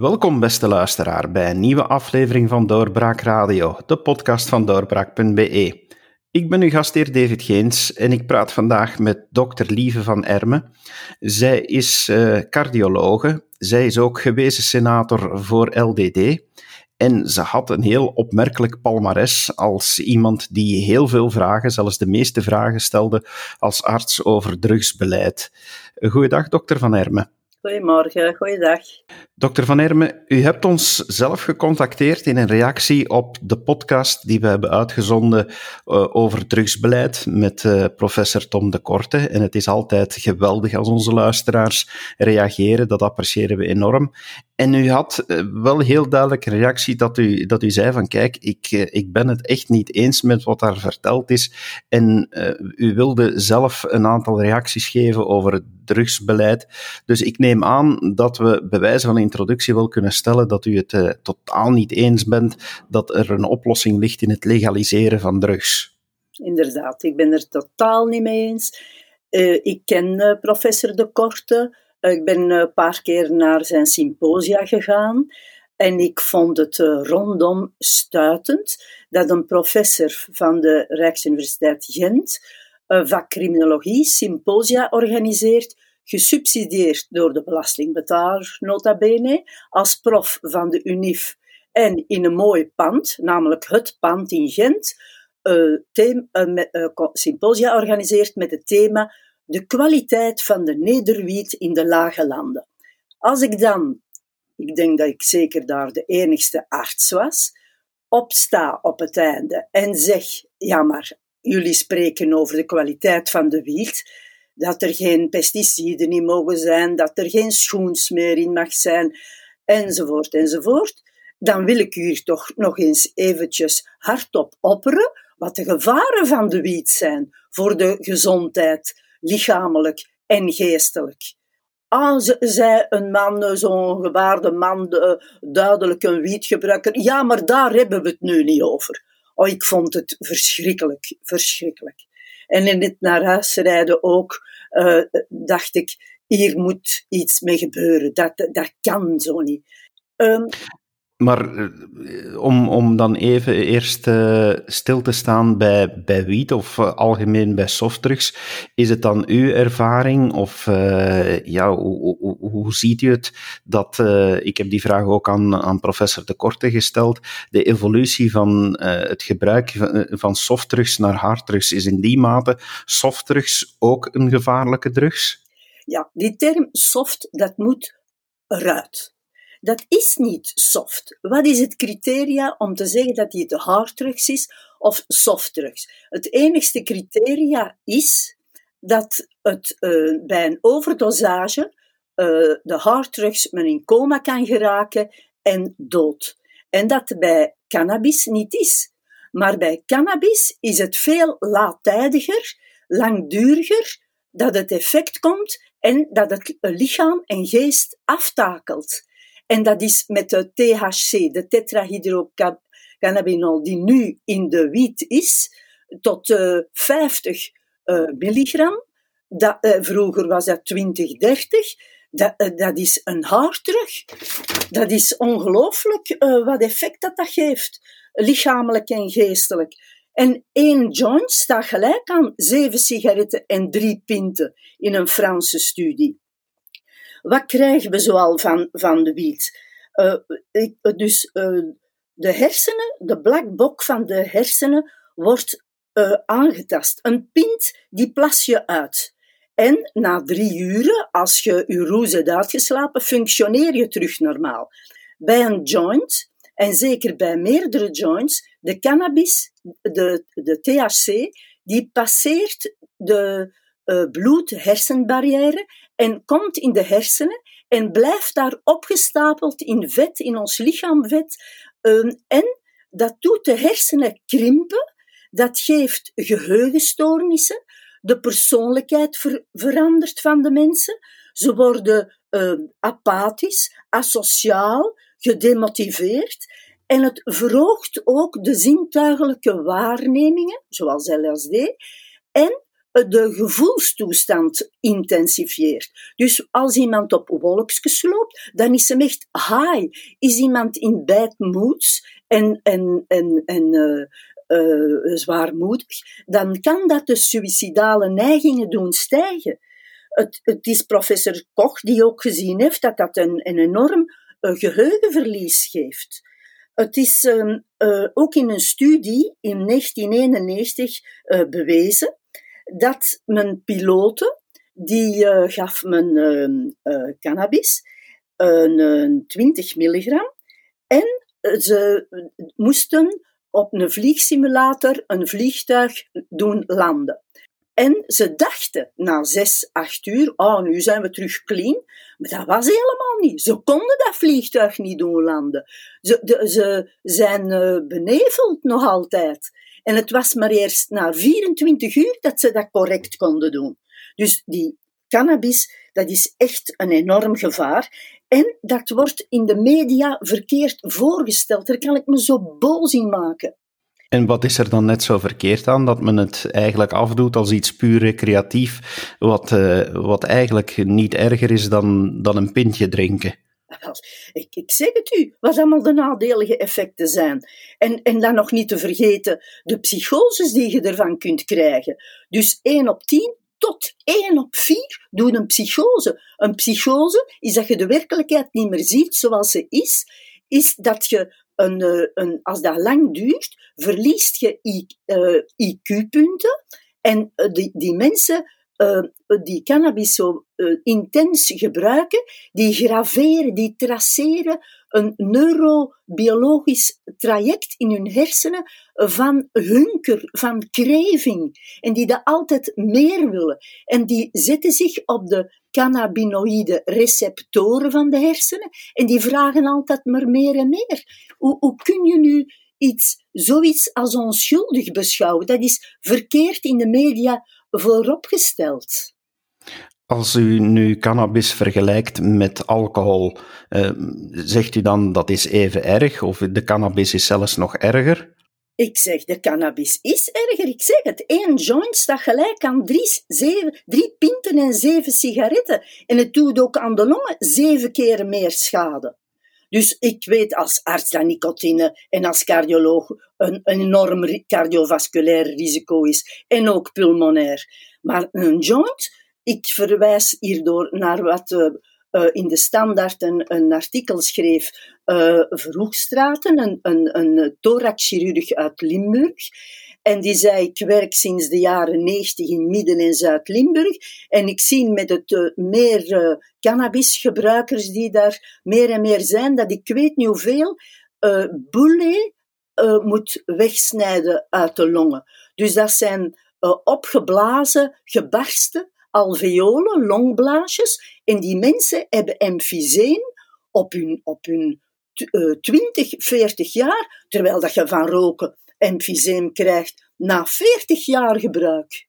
Welkom, beste luisteraar, bij een nieuwe aflevering van Doorbraak Radio, de podcast van doorbraak.be. Ik ben uw gastheer David Geens en ik praat vandaag met dokter Lieve van Ermen. Zij is uh, cardiologe, zij is ook gewezen senator voor LDD en ze had een heel opmerkelijk palmares als iemand die heel veel vragen, zelfs de meeste vragen stelde als arts over drugsbeleid. Goeiedag, dokter Van Ermen. Goedemorgen, goeiedag. Dokter Van Ermen, u hebt ons zelf gecontacteerd in een reactie op de podcast die we hebben uitgezonden uh, over drugsbeleid met uh, professor Tom de Korte. En het is altijd geweldig als onze luisteraars reageren, dat appreciëren we enorm. En u had uh, wel heel duidelijk een reactie dat u, dat u zei van kijk, ik, ik ben het echt niet eens met wat daar verteld is. En u wilde zelf een aantal reacties geven over het drugsbeleid. Dus ik neem aan dat we bij wijze van introductie wel kunnen stellen dat u het uh, totaal niet eens bent dat er een oplossing ligt in het legaliseren van drugs. Inderdaad, ik ben er totaal niet mee eens. Uh, ik ken uh, professor De Korte. ik ben een paar keer naar zijn symposia gegaan. En ik vond het rondom stuitend dat een professor van de Rijksuniversiteit Gent vak criminologie symposia organiseert gesubsidieerd door de belastingbetaler, nota bene, als prof van de UNIF en in een mooi pand, namelijk het pand in Gent, uh, thema, uh, symposia organiseert met het thema de kwaliteit van de nederwiet in de lage landen. Als ik dan, ik denk dat ik zeker daar de enigste arts was, opsta op het einde en zeg, ja maar, jullie spreken over de kwaliteit van de wiet, dat er geen pesticiden in mogen zijn, dat er geen schoens meer in mag zijn, enzovoort, enzovoort, dan wil ik u toch nog eens eventjes hardop opperen wat de gevaren van de wiet zijn voor de gezondheid, lichamelijk en geestelijk. Ah, zei een man, zo'n gewaarde man, duidelijk een wietgebruiker. Ja, maar daar hebben we het nu niet over. Oh, ik vond het verschrikkelijk, verschrikkelijk. En in het naar huis rijden ook, uh, dacht ik, hier moet iets mee gebeuren. Dat, dat kan zo niet. Um, maar eh, om, om dan even eerst uh, stil te staan bij, bij wiet of uh, algemeen bij softdrugs, is het dan uw ervaring of ja, hoe, hoe, hoe, ziet u het dat, ik heb die vraag ook aan, aan professor De Korte gesteld, de evolutie van het gebruik van, van softdrugs naar harddrugs, is in die mate softdrugs ook een gevaarlijke drugs? Ja, die term soft, dat moet eruit dat is niet soft. Wat is het criteria om te zeggen dat het harddrugs is of softdrugs? Het enigste criteria is dat het uh, bij een overdosage uh, de harddrugs men in coma kan geraken en dood. En dat bij cannabis niet is. Maar bij cannabis is het veel laattijdiger, langduriger, dat het effect komt en dat het lichaam en geest aftakelt. En dat is met de THC, de tetrahydrocannabinol, die nu in de wiet is, tot uh, 50 uh, milligram. Dat, uh, vroeger was dat 20, 30. Dat, dat is een harddrug. Dat is ongelooflijk wat effect dat dat geeft, lichamelijk en geestelijk. En één joint staat gelijk aan zeven sigaretten en drie pinten in een Franse studie. Wat krijgen we zoal van, van de wiet? Uh, ik, dus uh, de hersenen, de black van de hersenen, wordt aangetast. Een pint, die plas je uit. En na drie uren, als je je roes hebt uitgeslapen, functioneer je terug normaal. Bij een joint, en zeker bij meerdere joints, de cannabis, de, de THC, die passeert de bloed-hersenbarrière en komt in de hersenen en blijft daar opgestapeld in vet, in ons lichaamvet. Um, en dat doet de hersenen krimpen, dat geeft geheugenstoornissen, de persoonlijkheid ver verandert van de mensen. Ze worden uh, apathisch, asociaal, gedemotiveerd. En het verhoogt ook de zintuigelijke waarnemingen, zoals LSD, en de gevoelstoestand intensifieert. Dus als iemand op wolkjes loopt, dan is hem echt high. Is iemand in bad moods en, en, en, en uh, zwaarmoedig, dan kan dat de suïcidale neigingen doen stijgen. Het, het is professor Koch die ook gezien heeft dat dat een, een enorm uh, geheugenverlies geeft. Het is uh, ook in een studie in 1991 uh, bewezen dat men piloten, die gaf men cannabis, een 20 milligram, en ze moesten op een vliegsimulator een vliegtuig doen landen. En ze dachten na zes, acht uur, oh, nu zijn we terug clean. Maar dat was helemaal niet. Ze konden dat vliegtuig niet doen landen. Ze, ze zijn beneveld nog altijd. En het was maar eerst na 24 uur dat ze dat correct konden doen. Dus die cannabis, dat is echt een enorm gevaar. En dat wordt in de media verkeerd voorgesteld. Daar kan ik me zo boos in maken. En wat is er dan net zo verkeerd aan dat men het eigenlijk afdoet als iets puur recreatief, wat, uh, wat eigenlijk niet erger is dan, dan een pintje drinken? Ik, ik zeg het u, wat allemaal de nadelige effecten zijn. En, en dan nog niet te vergeten de psychoses die je ervan kunt krijgen. Dus 1 op 10 tot 1 op 4 doen een psychose. Een psychose is dat je de werkelijkheid niet meer ziet zoals ze is, is dat je een, eh, een, als dat lang duurt, verliest je IQ-punten. Eh, en eh, die, die mensen die cannabis zo intens gebruiken, die graveren, die traceren een neurobiologisch traject in hun hersenen van hunker, van kreving. En die dat altijd meer willen. En die zetten zich op de cannabinoïde receptoren van de hersenen en die vragen altijd maar meer en meer. Hoe, hoe kun je nu iets, zoiets als onschuldig beschouwen? Dat is verkeerd in de media vooropgesteld. Als u nu cannabis vergelijkt met alcohol, eh, zegt u dan dat is even erg of de cannabis is zelfs nog erger? Ik zeg, de cannabis is erger. Ik zeg het, één joint staat gelijk aan drie, zeven, drie pinten en zeven sigaretten. En het doet ook aan de longen zeven keer meer schade. Dus ik weet als arts dat nicotine en als cardioloog een, enorm cardiovasculair risico is. En ook pulmonair. Maar een joint, ik verwijs hierdoor naar wat uh, uh, in de standaard een, artikel schreef uh, een, een, een thoraxchirurg uit Limburg. En die zei, ik werk sinds de jaren 90 in Midden- en Zuid-Limburg. En ik zie met het uh, meer uh, cannabisgebruikers die daar meer en meer zijn, dat ik weet niet hoeveel uh, moet wegsnijden uit de longen. Dus dat zijn opgeblazen, gebarsten alveolen, longblaasjes. En die mensen hebben emfyseem op hun, op hun uh, 20, 40 jaar, terwijl dat je van roken emfyseem krijgt na 40 jaar gebruik.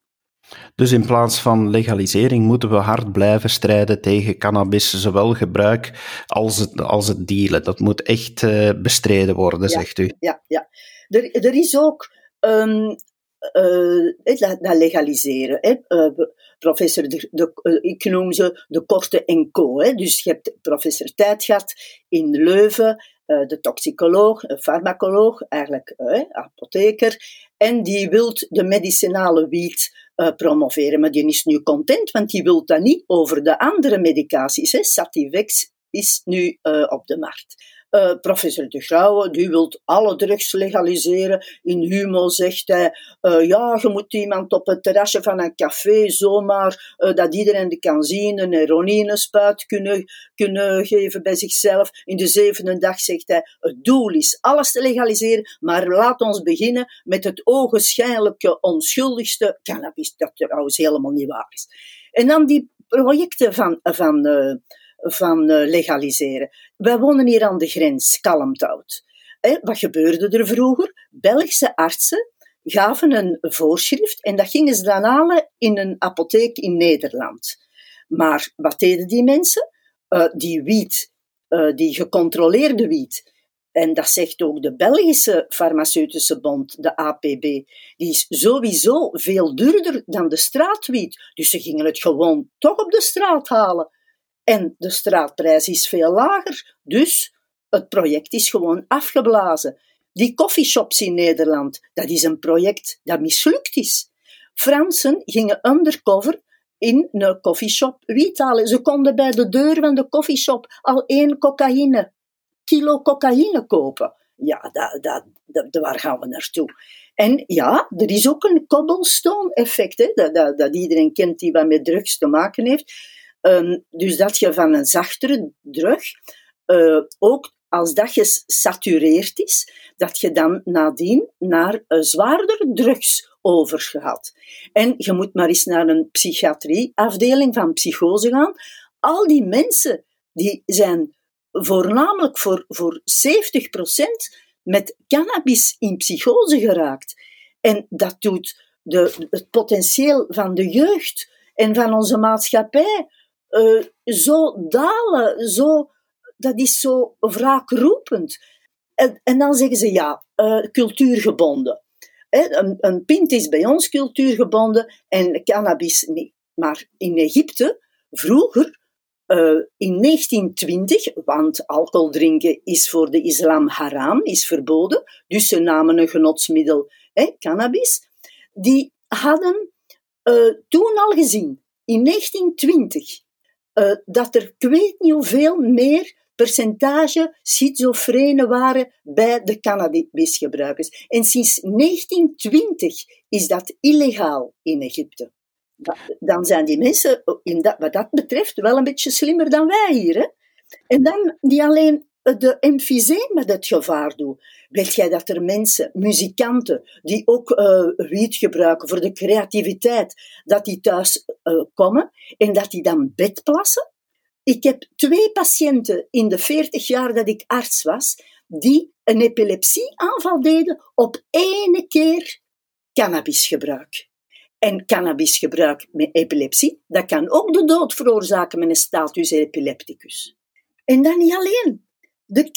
Dus in plaats van legalisering moeten we hard blijven strijden tegen cannabis, zowel gebruik als het, als het dealen. Dat moet echt uh, bestreden worden, zegt u. Ja, ja. Er, er is ook um, uh, dat, legaliseren. Hè. Uh, professor de, de, ik noem ze de korte en co. Hè. Dus je hebt professor Tijdgat in Leuven, de toxicoloog, een farmacoloog, eigenlijk apotheker, en die wil de medicinale wiet promoveren. Maar die is nu content, want die wil dat niet over de andere medicaties. Sativex is nu op de markt. Uh, professor De Grauwe, die wil alle drugs legaliseren. In Humo zegt hij, uh, ja, je moet iemand op het terrasje van een café zomaar, uh, dat iedereen die kan zien, een heroïnespuit kunnen, kunnen geven bij zichzelf. In de zevende dag zegt hij, het doel is alles te legaliseren, maar laat ons beginnen met het ogenschijnlijke onschuldigste cannabis, dat trouwens helemaal niet waar is. En dan die projecten van, van van eh, legaliseren. Wij wonen hier aan de grens, Kalmthout. wat gebeurde er vroeger? Belgische artsen gaven een voorschrift en dat gingen ze dan halen in een apotheek in Nederland. Maar wat deden die mensen? Uh, die wiet, uh, die gecontroleerde wiet, en dat zegt ook de Belgische farmaceutische bond, de APB, die is sowieso veel duurder dan de straatwiet. Dus ze gingen het gewoon toch op de straat halen. En de straatprijs is veel lager, dus het project is gewoon afgeblazen. Die coffeeshops in Nederland, dat is een project dat mislukt is. Fransen gingen undercover in een coffeeshop wiet halen. Ze konden bij de deur van de coffeeshop al één cocaïne, kilo cocaïne kopen. Ja, dat, dat, waar gaan we naartoe? En ja, er is ook een cobblestone-effect, hè, dat, dat, dat, iedereen kent die wat met drugs te maken heeft. Um, dus dat je van een zachtere drug uh, ook als dat gesatureerd is, dat je dan nadien naar uh, zwaarder drugs overgaat. En je moet maar eens naar een psychiatrieafdeling van psychose gaan. Al die mensen die zijn voornamelijk voor, voor 70% met cannabis in psychose geraakt. En dat doet de, het potentieel van de jeugd en van onze maatschappij uh, zo dalen, zo, dat is zo wraakroepend. En, en dan zeggen ze ja, uh, cultuurgebonden. een, een pint is bij ons cultuurgebonden en cannabis niet. Maar in Egypte, vroeger, uh, in 1920, want alcohol drinken is voor de islam haram, is verboden, dus ze namen een genotsmiddel, cannabis, die hadden toen al gezien, in 1920, uh, dat er ik weet niet hoeveel meer percentage schizofrenen waren bij de cannabisgebruikers. En sinds 1920 is dat illegaal in Egypte. Dan zijn die mensen, in dat, wat dat betreft, wel een beetje slimmer dan wij hier. Hè? En dan niet alleen de emfyseem met het gevaar doen. Weet jij dat er mensen, muzikanten, die ook uh, wiet gebruiken voor de creativiteit, dat die thuis uh, komen en dat die dan bedplassen? Ik heb twee patiënten in de 40 jaar dat ik arts was, die een epilepsieaanval deden op ene keer cannabisgebruik. En cannabisgebruik met epilepsie, dat kan ook de dood veroorzaken met een status epilepticus. En dan niet alleen. De,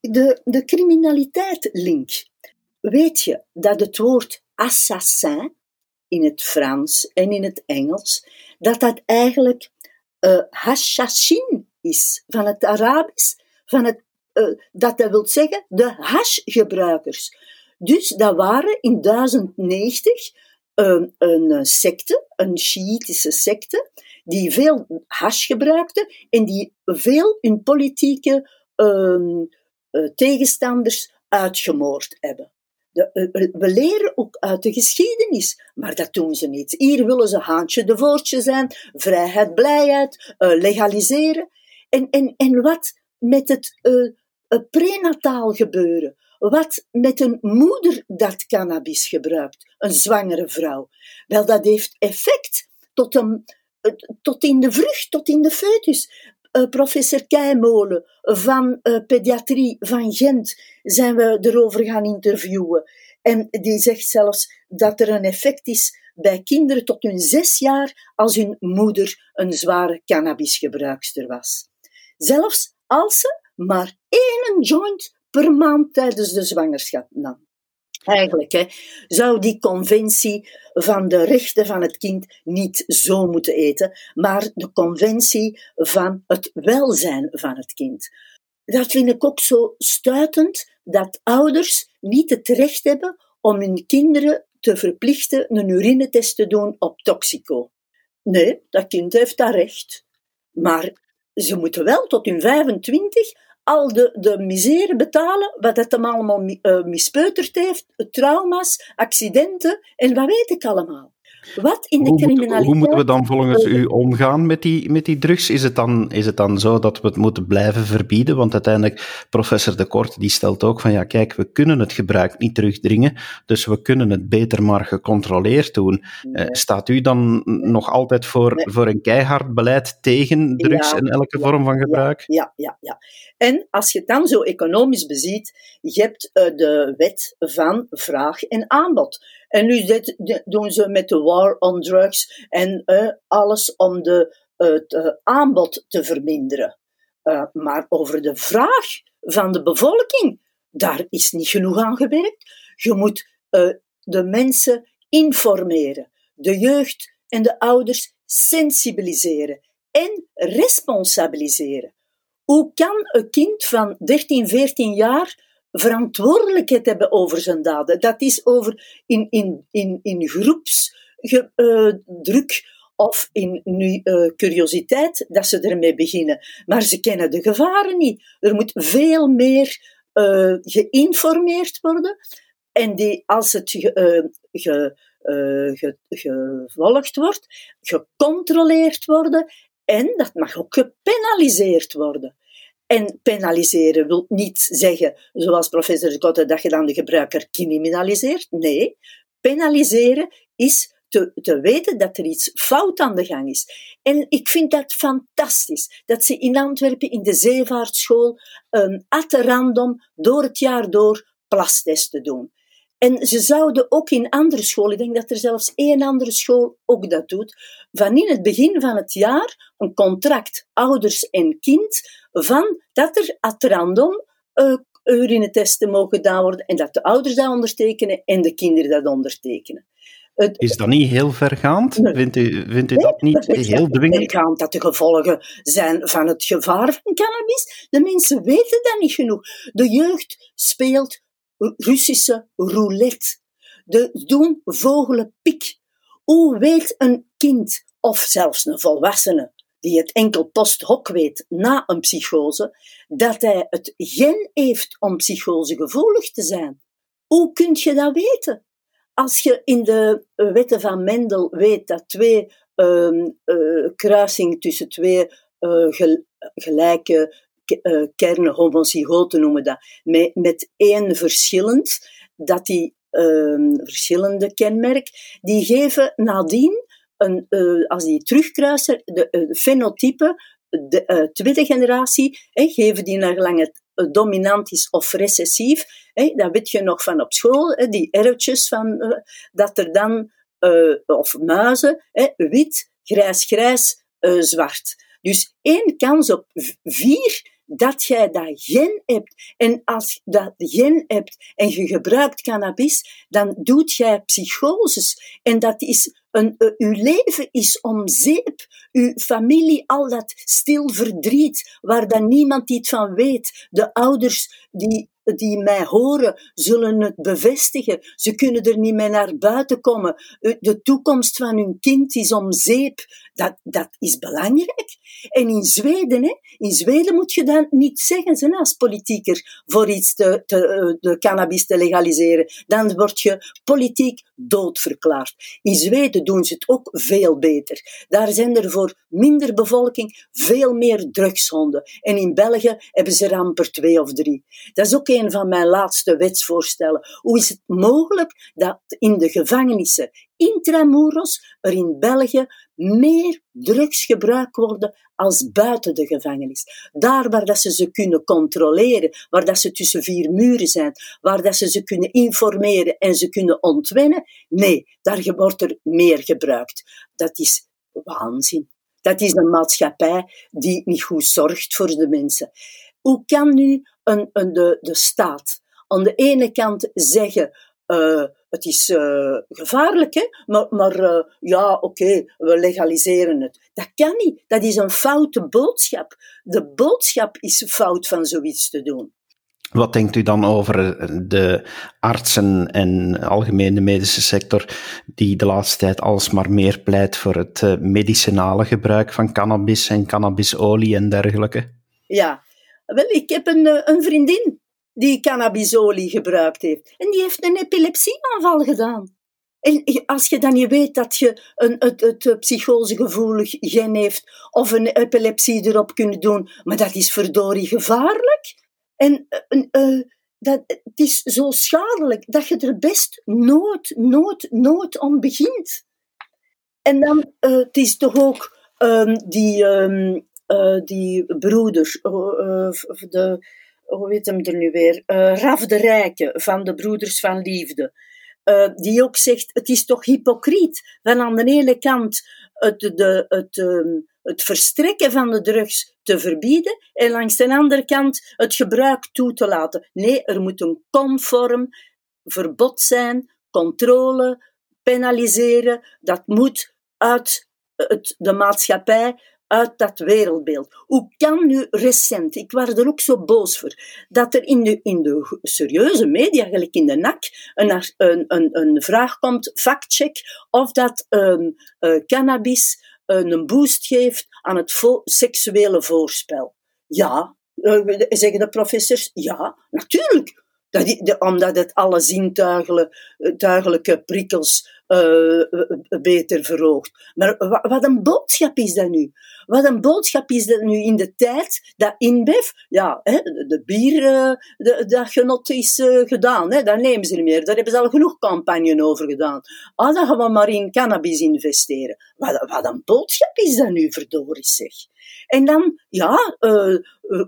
de, de criminaliteit link. Weet je dat het woord assassin in het Frans en in het Engels, dat dat eigenlijk uh, hashashin is, van het Arabisch, van het, uh, dat dat wil zeggen de hashgebruikers. Dus dat waren in 1090 uh, een secte, een Shiïtische secte, die veel hash gebruikte en die veel hun politieke uh, tegenstanders uitgemoord hebben. De, uh, we leren ook uit de geschiedenis, maar dat doen ze niet. Hier willen ze haantje de voortje zijn, vrijheid, blijheid, legaliseren. En, en, en wat met het prenataal gebeuren? Wat met een moeder dat cannabis gebruikt, een zwangere vrouw? Wel, dat heeft effect tot, een, tot in de vrucht, tot in de foetus. Uh, professor Keimolen van uh, pediatrie van Gent zijn we erover gaan interviewen. En die zegt zelfs dat er een effect is bij kinderen tot hun zes jaar als hun moeder een zware cannabisgebruikster was. Zelfs als ze maar één joint per maand tijdens de zwangerschap nam. Eigenlijk zou die conventie van de rechten van het kind niet zo moeten eten, maar de conventie van het welzijn van het kind. Dat vind ik ook zo stuitend dat ouders niet het recht hebben om hun kinderen te verplichten een urinetest te doen op toxico. Nee, dat kind heeft dat recht. Maar ze moeten wel tot hun 25 al de, de misère betalen, wat het hem allemaal uh, mispeuterd heeft, trauma's, accidenten en wat weet ik allemaal. Wat in de hoe criminaliteit... Moet, hoe moeten we dan volgens u omgaan met die, met die drugs? Is het, dan, is het dan zo dat we het moeten blijven verbieden? Want uiteindelijk, professor De Kort, die stelt ook van, ja kijk, we kunnen het gebruik niet terugdringen, dus we kunnen het beter maar gecontroleerd doen. Eh, staat u dan nog altijd voor, voor een keihard beleid tegen drugs en elke vorm van gebruik? Ja, ja, ja. En als je het dan zo economisch beziet, je hebt uh, de wet van vraag en aanbod. En nu doen ze met de war on drugs en uh, alles om de, het uh, aanbod te verminderen. maar over de vraag van de bevolking, daar is niet genoeg aan gewerkt. Je moet de mensen informeren, de jeugd en de ouders sensibiliseren en responsabiliseren. Hoe kan een kind van 13, 14 jaar verantwoordelijkheid hebben over zijn daden? Dat is over in, in, in, in groepsdruk of in nu, uh, curiositeit dat ze ermee beginnen. Maar ze kennen de gevaren niet. Er moet veel meer uh, geïnformeerd worden. En die, als het ge, ge, ge, gevolgd wordt, gecontroleerd worden en dat mag ook gepenaliseerd worden. En penaliseren wil niet zeggen, zoals professor Kotte, dat je dan de gebruiker criminaliseert. Nee, penaliseren is te, te weten dat er iets fout aan de gang is. En ik vind dat fantastisch, dat ze in Antwerpen in de zeevaartschool um, at random door het jaar door plastesten doen. En ze zouden ook in andere scholen, ik denk dat er zelfs één andere school ook dat doet, van in het begin van het jaar een contract ouders en kind van dat er at random uh, urinetesten mogen gedaan worden en dat de ouders dat ondertekenen en de kinderen dat ondertekenen. Is dat niet heel vergaand? Vindt u, vindt u dat niet heel dwingend? Vergaand dat de gevolgen zijn van het gevaar van cannabis. De mensen weten dat niet genoeg. De jeugd speelt Russische roulette. De doen vogelenpiek. Hoe weet een kind, of zelfs een volwassene, die het enkel post hoc weet na een psychose, dat hij het gen heeft om psychosegevoelig te zijn? Hoe kun je dat weten? Als je in de wetten van Mendel weet dat twee uh, uh, kruising tussen twee uh, gelijke kernen, homozygoten noemen dat, met, met één verschillend, dat die uh, verschillende kenmerk, die geven nadien, een, uh, als die terugkruisen, de uh, fenotype, de tweede generatie, geven die naar gelang het dominant is of recessief, dat weet je nog van op school, die erwtjes van, dat er dan, of muizen, wit, grijs, grijs, zwart. Dus één kans op vier dat jij dat gen hebt. En als je dat gen hebt en je gebruikt cannabis, dan doet jij psychoses. En dat is uh, uw leven is om zeep. Uw familie, al dat stil verdriet, waar dan niemand iets van weet. De ouders die die mij horen, zullen het bevestigen. Ze kunnen er niet mee naar buiten komen. De toekomst van hun kind is om zeep. Dat, dat is belangrijk. En in Zweden, hè, in Zweden moet je dan niet zeggen hè, als politieker voor iets eh, de cannabis te legaliseren. Dan word je politiek doodverklaard. In Zweden doen ze het ook veel beter. Daar zijn er voor minder bevolking veel meer drugshonden. En in België hebben ze er amper twee of drie. Dat is ook een van mijn laatste wetsvoorstellen. Hoe is het mogelijk dat in de gevangenissen intramuros er in België meer drugs gebruikt worden als buiten de gevangenis. Daar waar dat ze ze kunnen controleren, waar dat ze tussen vier muren zijn, waar dat ze ze kunnen informeren en ze kunnen ontwennen, nee, daar wordt er meer gebruikt. Dat is waanzin. Dat is een maatschappij die niet goed zorgt voor de mensen. Hoe kan nu een, een, de, de staat aan de ene kant zeggen uh, het is uh, gevaarlijk, hè? maar, maar uh, ja, oké, okay, we legaliseren het. Dat kan niet. Dat is een foute boodschap. De boodschap is fout van zoiets te doen. Wat denkt u dan over de artsen en algemene medische sector, die de laatste tijd alsmaar meer pleit voor het medicinale gebruik van cannabis en cannabisolie en dergelijke? Ja, wel, ik heb een, een vriendin die cannabisolie gebruikt heeft. En die heeft een epilepsieaanval gedaan. En als je dan niet weet dat je een, het, het psychosegevoelig gen heeft of een epilepsie erop kunt doen, maar dat is verdorie gevaarlijk. En uh, dat, het is zo schadelijk dat je er best nooit, nooit, nooit om begint. En dan, uh, het is toch ook um, die, uh, die broeder, de, hoe heet hem er nu weer? Uh, Raf de Rijke van de Broeders van Liefde. Uh, die ook zegt, het is toch hypocriet. Van aan de ene kant het, de, het, um, het verstrekken van de drugs te verbieden en langs de andere kant het gebruik toe te laten. Nee, er moet een conform verbod zijn, controle, penaliseren. Dat moet uit het, de maatschappij uit dat wereldbeeld. Hoe kan nu recent, ik was er ook zo boos voor, dat er in de, in de serieuze media, gelijk in de NAC, een, een, een, een vraag komt, factcheck, of dat um, uh, cannabis uh, een boost geeft aan het seksuele voorspel. Ja, uh, zeggen de professors, ja, natuurlijk. Dat, omdat het alle zintuigelijke prikkels uh, beter verhoogt. Maar wat een boodschap is dat nu? Wat een boodschap is dat nu in de tijd dat InBev, ja, hè, de bier, uh, dat genot is gedaan, hè, dat nemen ze niet meer. Daar hebben ze al genoeg campagne over gedaan. Ah, dan gaan we maar in cannabis investeren. Wat, wat een boodschap is dat nu, verdorie zeg. En dan, ja,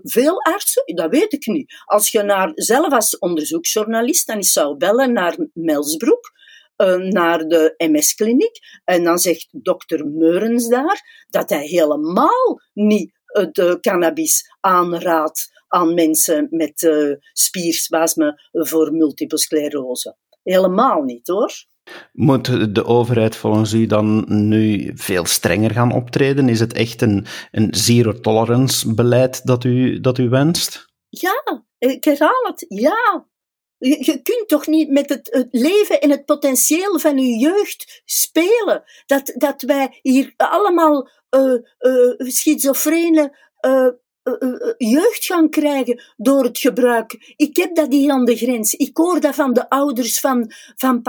veel artsen, dat weet ik niet. Als je naar, zelf als onderzoeksjournalist, dan zou bellen naar Melsbroek, naar de MS-kliniek. En dan zegt dokter Meurens daar dat hij helemaal niet het uh, cannabis aanraadt aan mensen met uh, spierspasme voor multiple sclerose. Helemaal niet hoor. Moet de overheid volgens u dan nu veel strenger gaan optreden? Is het echt een, een zero-tolerance beleid dat u, dat u wenst? Ja, ik herhaal het, ja. Je, kunt toch niet met het, leven en het potentieel van je jeugd spelen? Dat, dat wij hier allemaal uh, schizofrene eh, jeugd gaan krijgen door het gebruik. Ik heb dat hier aan de grens. Ik hoor dat van de ouders van, van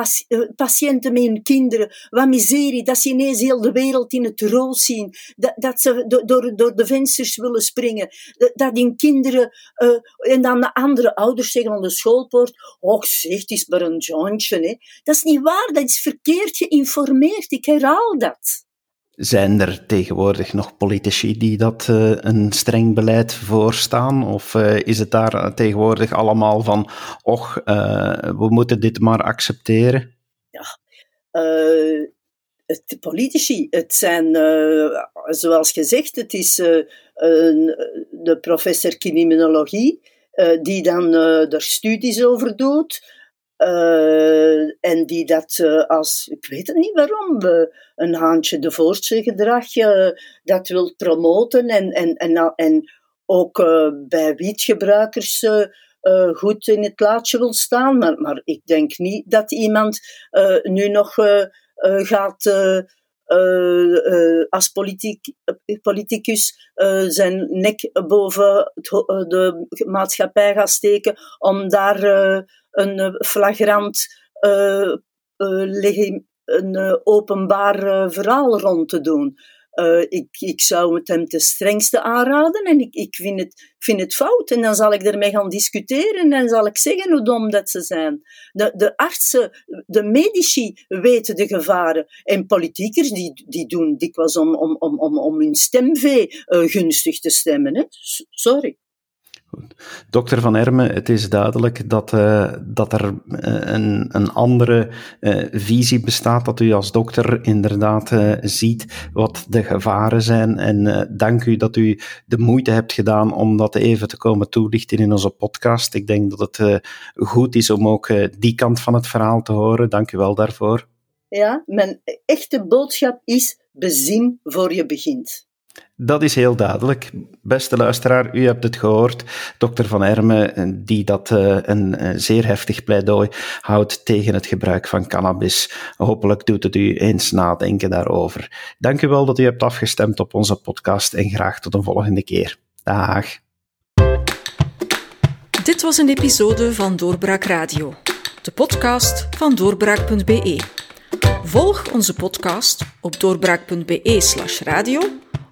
patiënten met hun kinderen. Wat miserie, dat ze ineens heel de wereld in het rood zien. Dat, dat ze door, door de vensters willen springen. Dat, hun kinderen... Uh, en dan de andere ouders zeggen aan de schoolpoort... Och zeg, is maar een jointje. Hè. Dat is niet waar, dat is verkeerd geïnformeerd. Ik herhaal dat. Zijn er tegenwoordig nog politici die dat uh, een streng beleid voorstaan? Of uh, is het daar tegenwoordig allemaal van, och, uh, we moeten dit maar accepteren? Ja, het, politici, het zijn, zoals gezegd, het is de professor criminologie die dan er studies over doet. Uh, en die dat uh, als, ik weet het niet waarom, een haantje de voortse gedrag dat wil promoten en, en, en, en ook bij wietgebruikers goed in het laadje wil staan. Maar, maar ik denk niet dat iemand nu nog gaat als politicus zijn nek boven de maatschappij gaat steken om daar een eh, flagrant uh, uh, een openbaar verhaal rond te doen. ik, ik zou het hem ten strengste aanraden en ik, ik vind, het, vind het fout. En dan zal ik ermee gaan discussiëren en zal ik zeggen hoe dom dat ze zijn. De, de artsen, de medici weten de gevaren. En politiekers die, die doen dikwijls om, om, om, om, om hun stemvee gunstig te stemmen. Hè? Sorry. Dokter Van Ermen, het is duidelijk dat, uh, dat er uh, een, een andere uh, visie bestaat, dat u als dokter inderdaad ziet wat de gevaren zijn. En dank u dat u de moeite hebt gedaan om dat even te komen toelichten in onze podcast. Ik denk dat het goed is om ook die kant van het verhaal te horen. Dank u wel daarvoor. Ja, mijn echte boodschap is bezin voor je begint. Dat is heel duidelijk. Beste luisteraar, u hebt het gehoord. Dokter Van Ermen, die dat uh, een uh, zeer heftig pleidooi houdt tegen het gebruik van cannabis. Hopelijk doet het u eens nadenken daarover. Dank u wel dat u hebt afgestemd op onze podcast en graag tot een volgende keer. Dag. Dit was een episode van Doorbraak Radio, de podcast van doorbraak.be. Volg onze podcast op doorbraak.be/radio